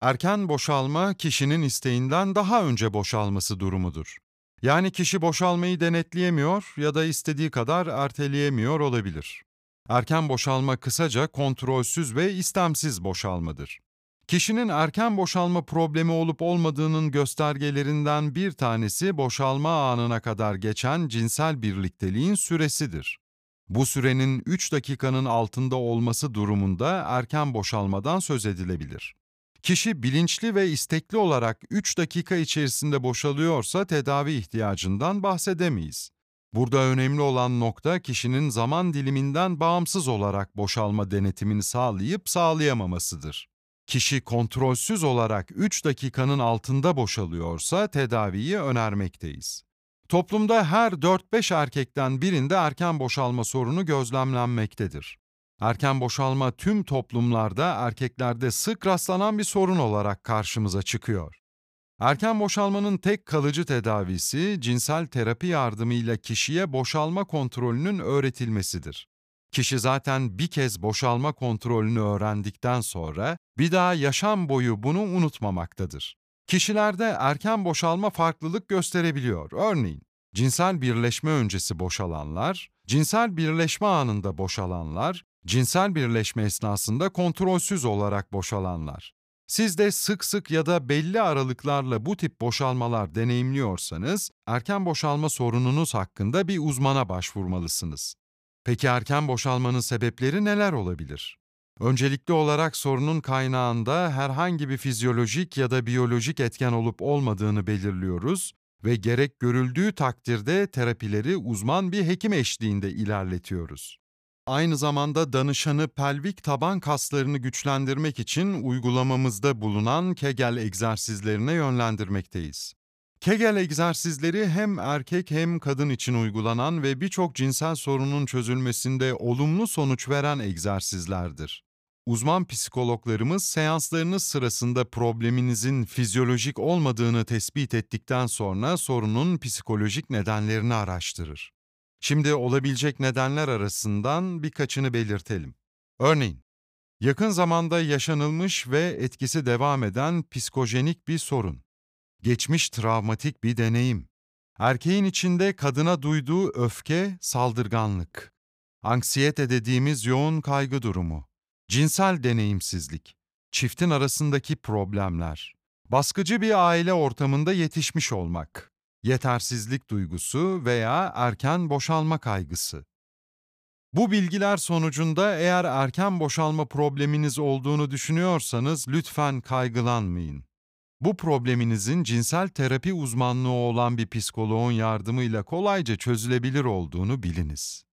Erken boşalma kişinin isteğinden daha önce boşalması durumudur. Yani kişi boşalmayı denetleyemiyor ya da istediği kadar erteleyemiyor olabilir. Erken boşalma kısaca kontrolsüz ve istemsiz boşalmadır. Kişinin erken boşalma problemi olup olmadığının göstergelerinden bir tanesi boşalma anına kadar geçen cinsel birlikteliğin süresidir. Bu sürenin 3 dakikanın altında olması durumunda erken boşalmadan söz edilebilir. Kişi bilinçli ve istekli olarak 3 dakika içerisinde boşalıyorsa tedavi ihtiyacından bahsedemeyiz. Burada önemli olan nokta kişinin zaman diliminden bağımsız olarak boşalma denetimini sağlayıp sağlayamamasıdır. Kişi kontrolsüz olarak 3 dakikanın altında boşalıyorsa tedaviyi önermekteyiz. Toplumda her 4-5 erkekten birinde erken boşalma sorunu gözlemlenmektedir. Erken boşalma tüm toplumlarda erkeklerde sık rastlanan bir sorun olarak karşımıza çıkıyor. Erken boşalmanın tek kalıcı tedavisi cinsel terapi yardımıyla kişiye boşalma kontrolünün öğretilmesidir. Kişi zaten bir kez boşalma kontrolünü öğrendikten sonra bir daha yaşam boyu bunu unutmamaktadır. Kişilerde erken boşalma farklılık gösterebiliyor. Örneğin, cinsel birleşme öncesi boşalanlar, cinsel birleşme anında boşalanlar, cinsel birleşme esnasında kontrolsüz olarak boşalanlar. Siz de sık sık ya da belli aralıklarla bu tip boşalmalar deneyimliyorsanız, erken boşalma sorununuz hakkında bir uzmana başvurmalısınız. Peki erken boşalmanın sebepleri neler olabilir? Öncelikli olarak sorunun kaynağında herhangi bir fizyolojik ya da biyolojik etken olup olmadığını belirliyoruz ve gerek görüldüğü takdirde terapileri uzman bir hekim eşliğinde ilerletiyoruz. Aynı zamanda danışanı pelvik taban kaslarını güçlendirmek için uygulamamızda bulunan Kegel egzersizlerine yönlendirmekteyiz. Kegel egzersizleri hem erkek hem kadın için uygulanan ve birçok cinsel sorunun çözülmesinde olumlu sonuç veren egzersizlerdir. Uzman psikologlarımız seanslarınız sırasında probleminizin fizyolojik olmadığını tespit ettikten sonra sorunun psikolojik nedenlerini araştırır. Şimdi olabilecek nedenler arasından birkaçını belirtelim. Örneğin, yakın zamanda yaşanılmış ve etkisi devam eden psikojenik bir sorun, geçmiş travmatik bir deneyim, erkeğin içinde kadına duyduğu öfke, saldırganlık, anksiyete dediğimiz yoğun kaygı durumu, cinsel deneyimsizlik, çiftin arasındaki problemler, baskıcı bir aile ortamında yetişmiş olmak, yetersizlik duygusu veya erken boşalma kaygısı. Bu bilgiler sonucunda eğer erken boşalma probleminiz olduğunu düşünüyorsanız lütfen kaygılanmayın. Bu probleminizin cinsel terapi uzmanlığı olan bir psikoloğun yardımıyla kolayca çözülebilir olduğunu biliniz.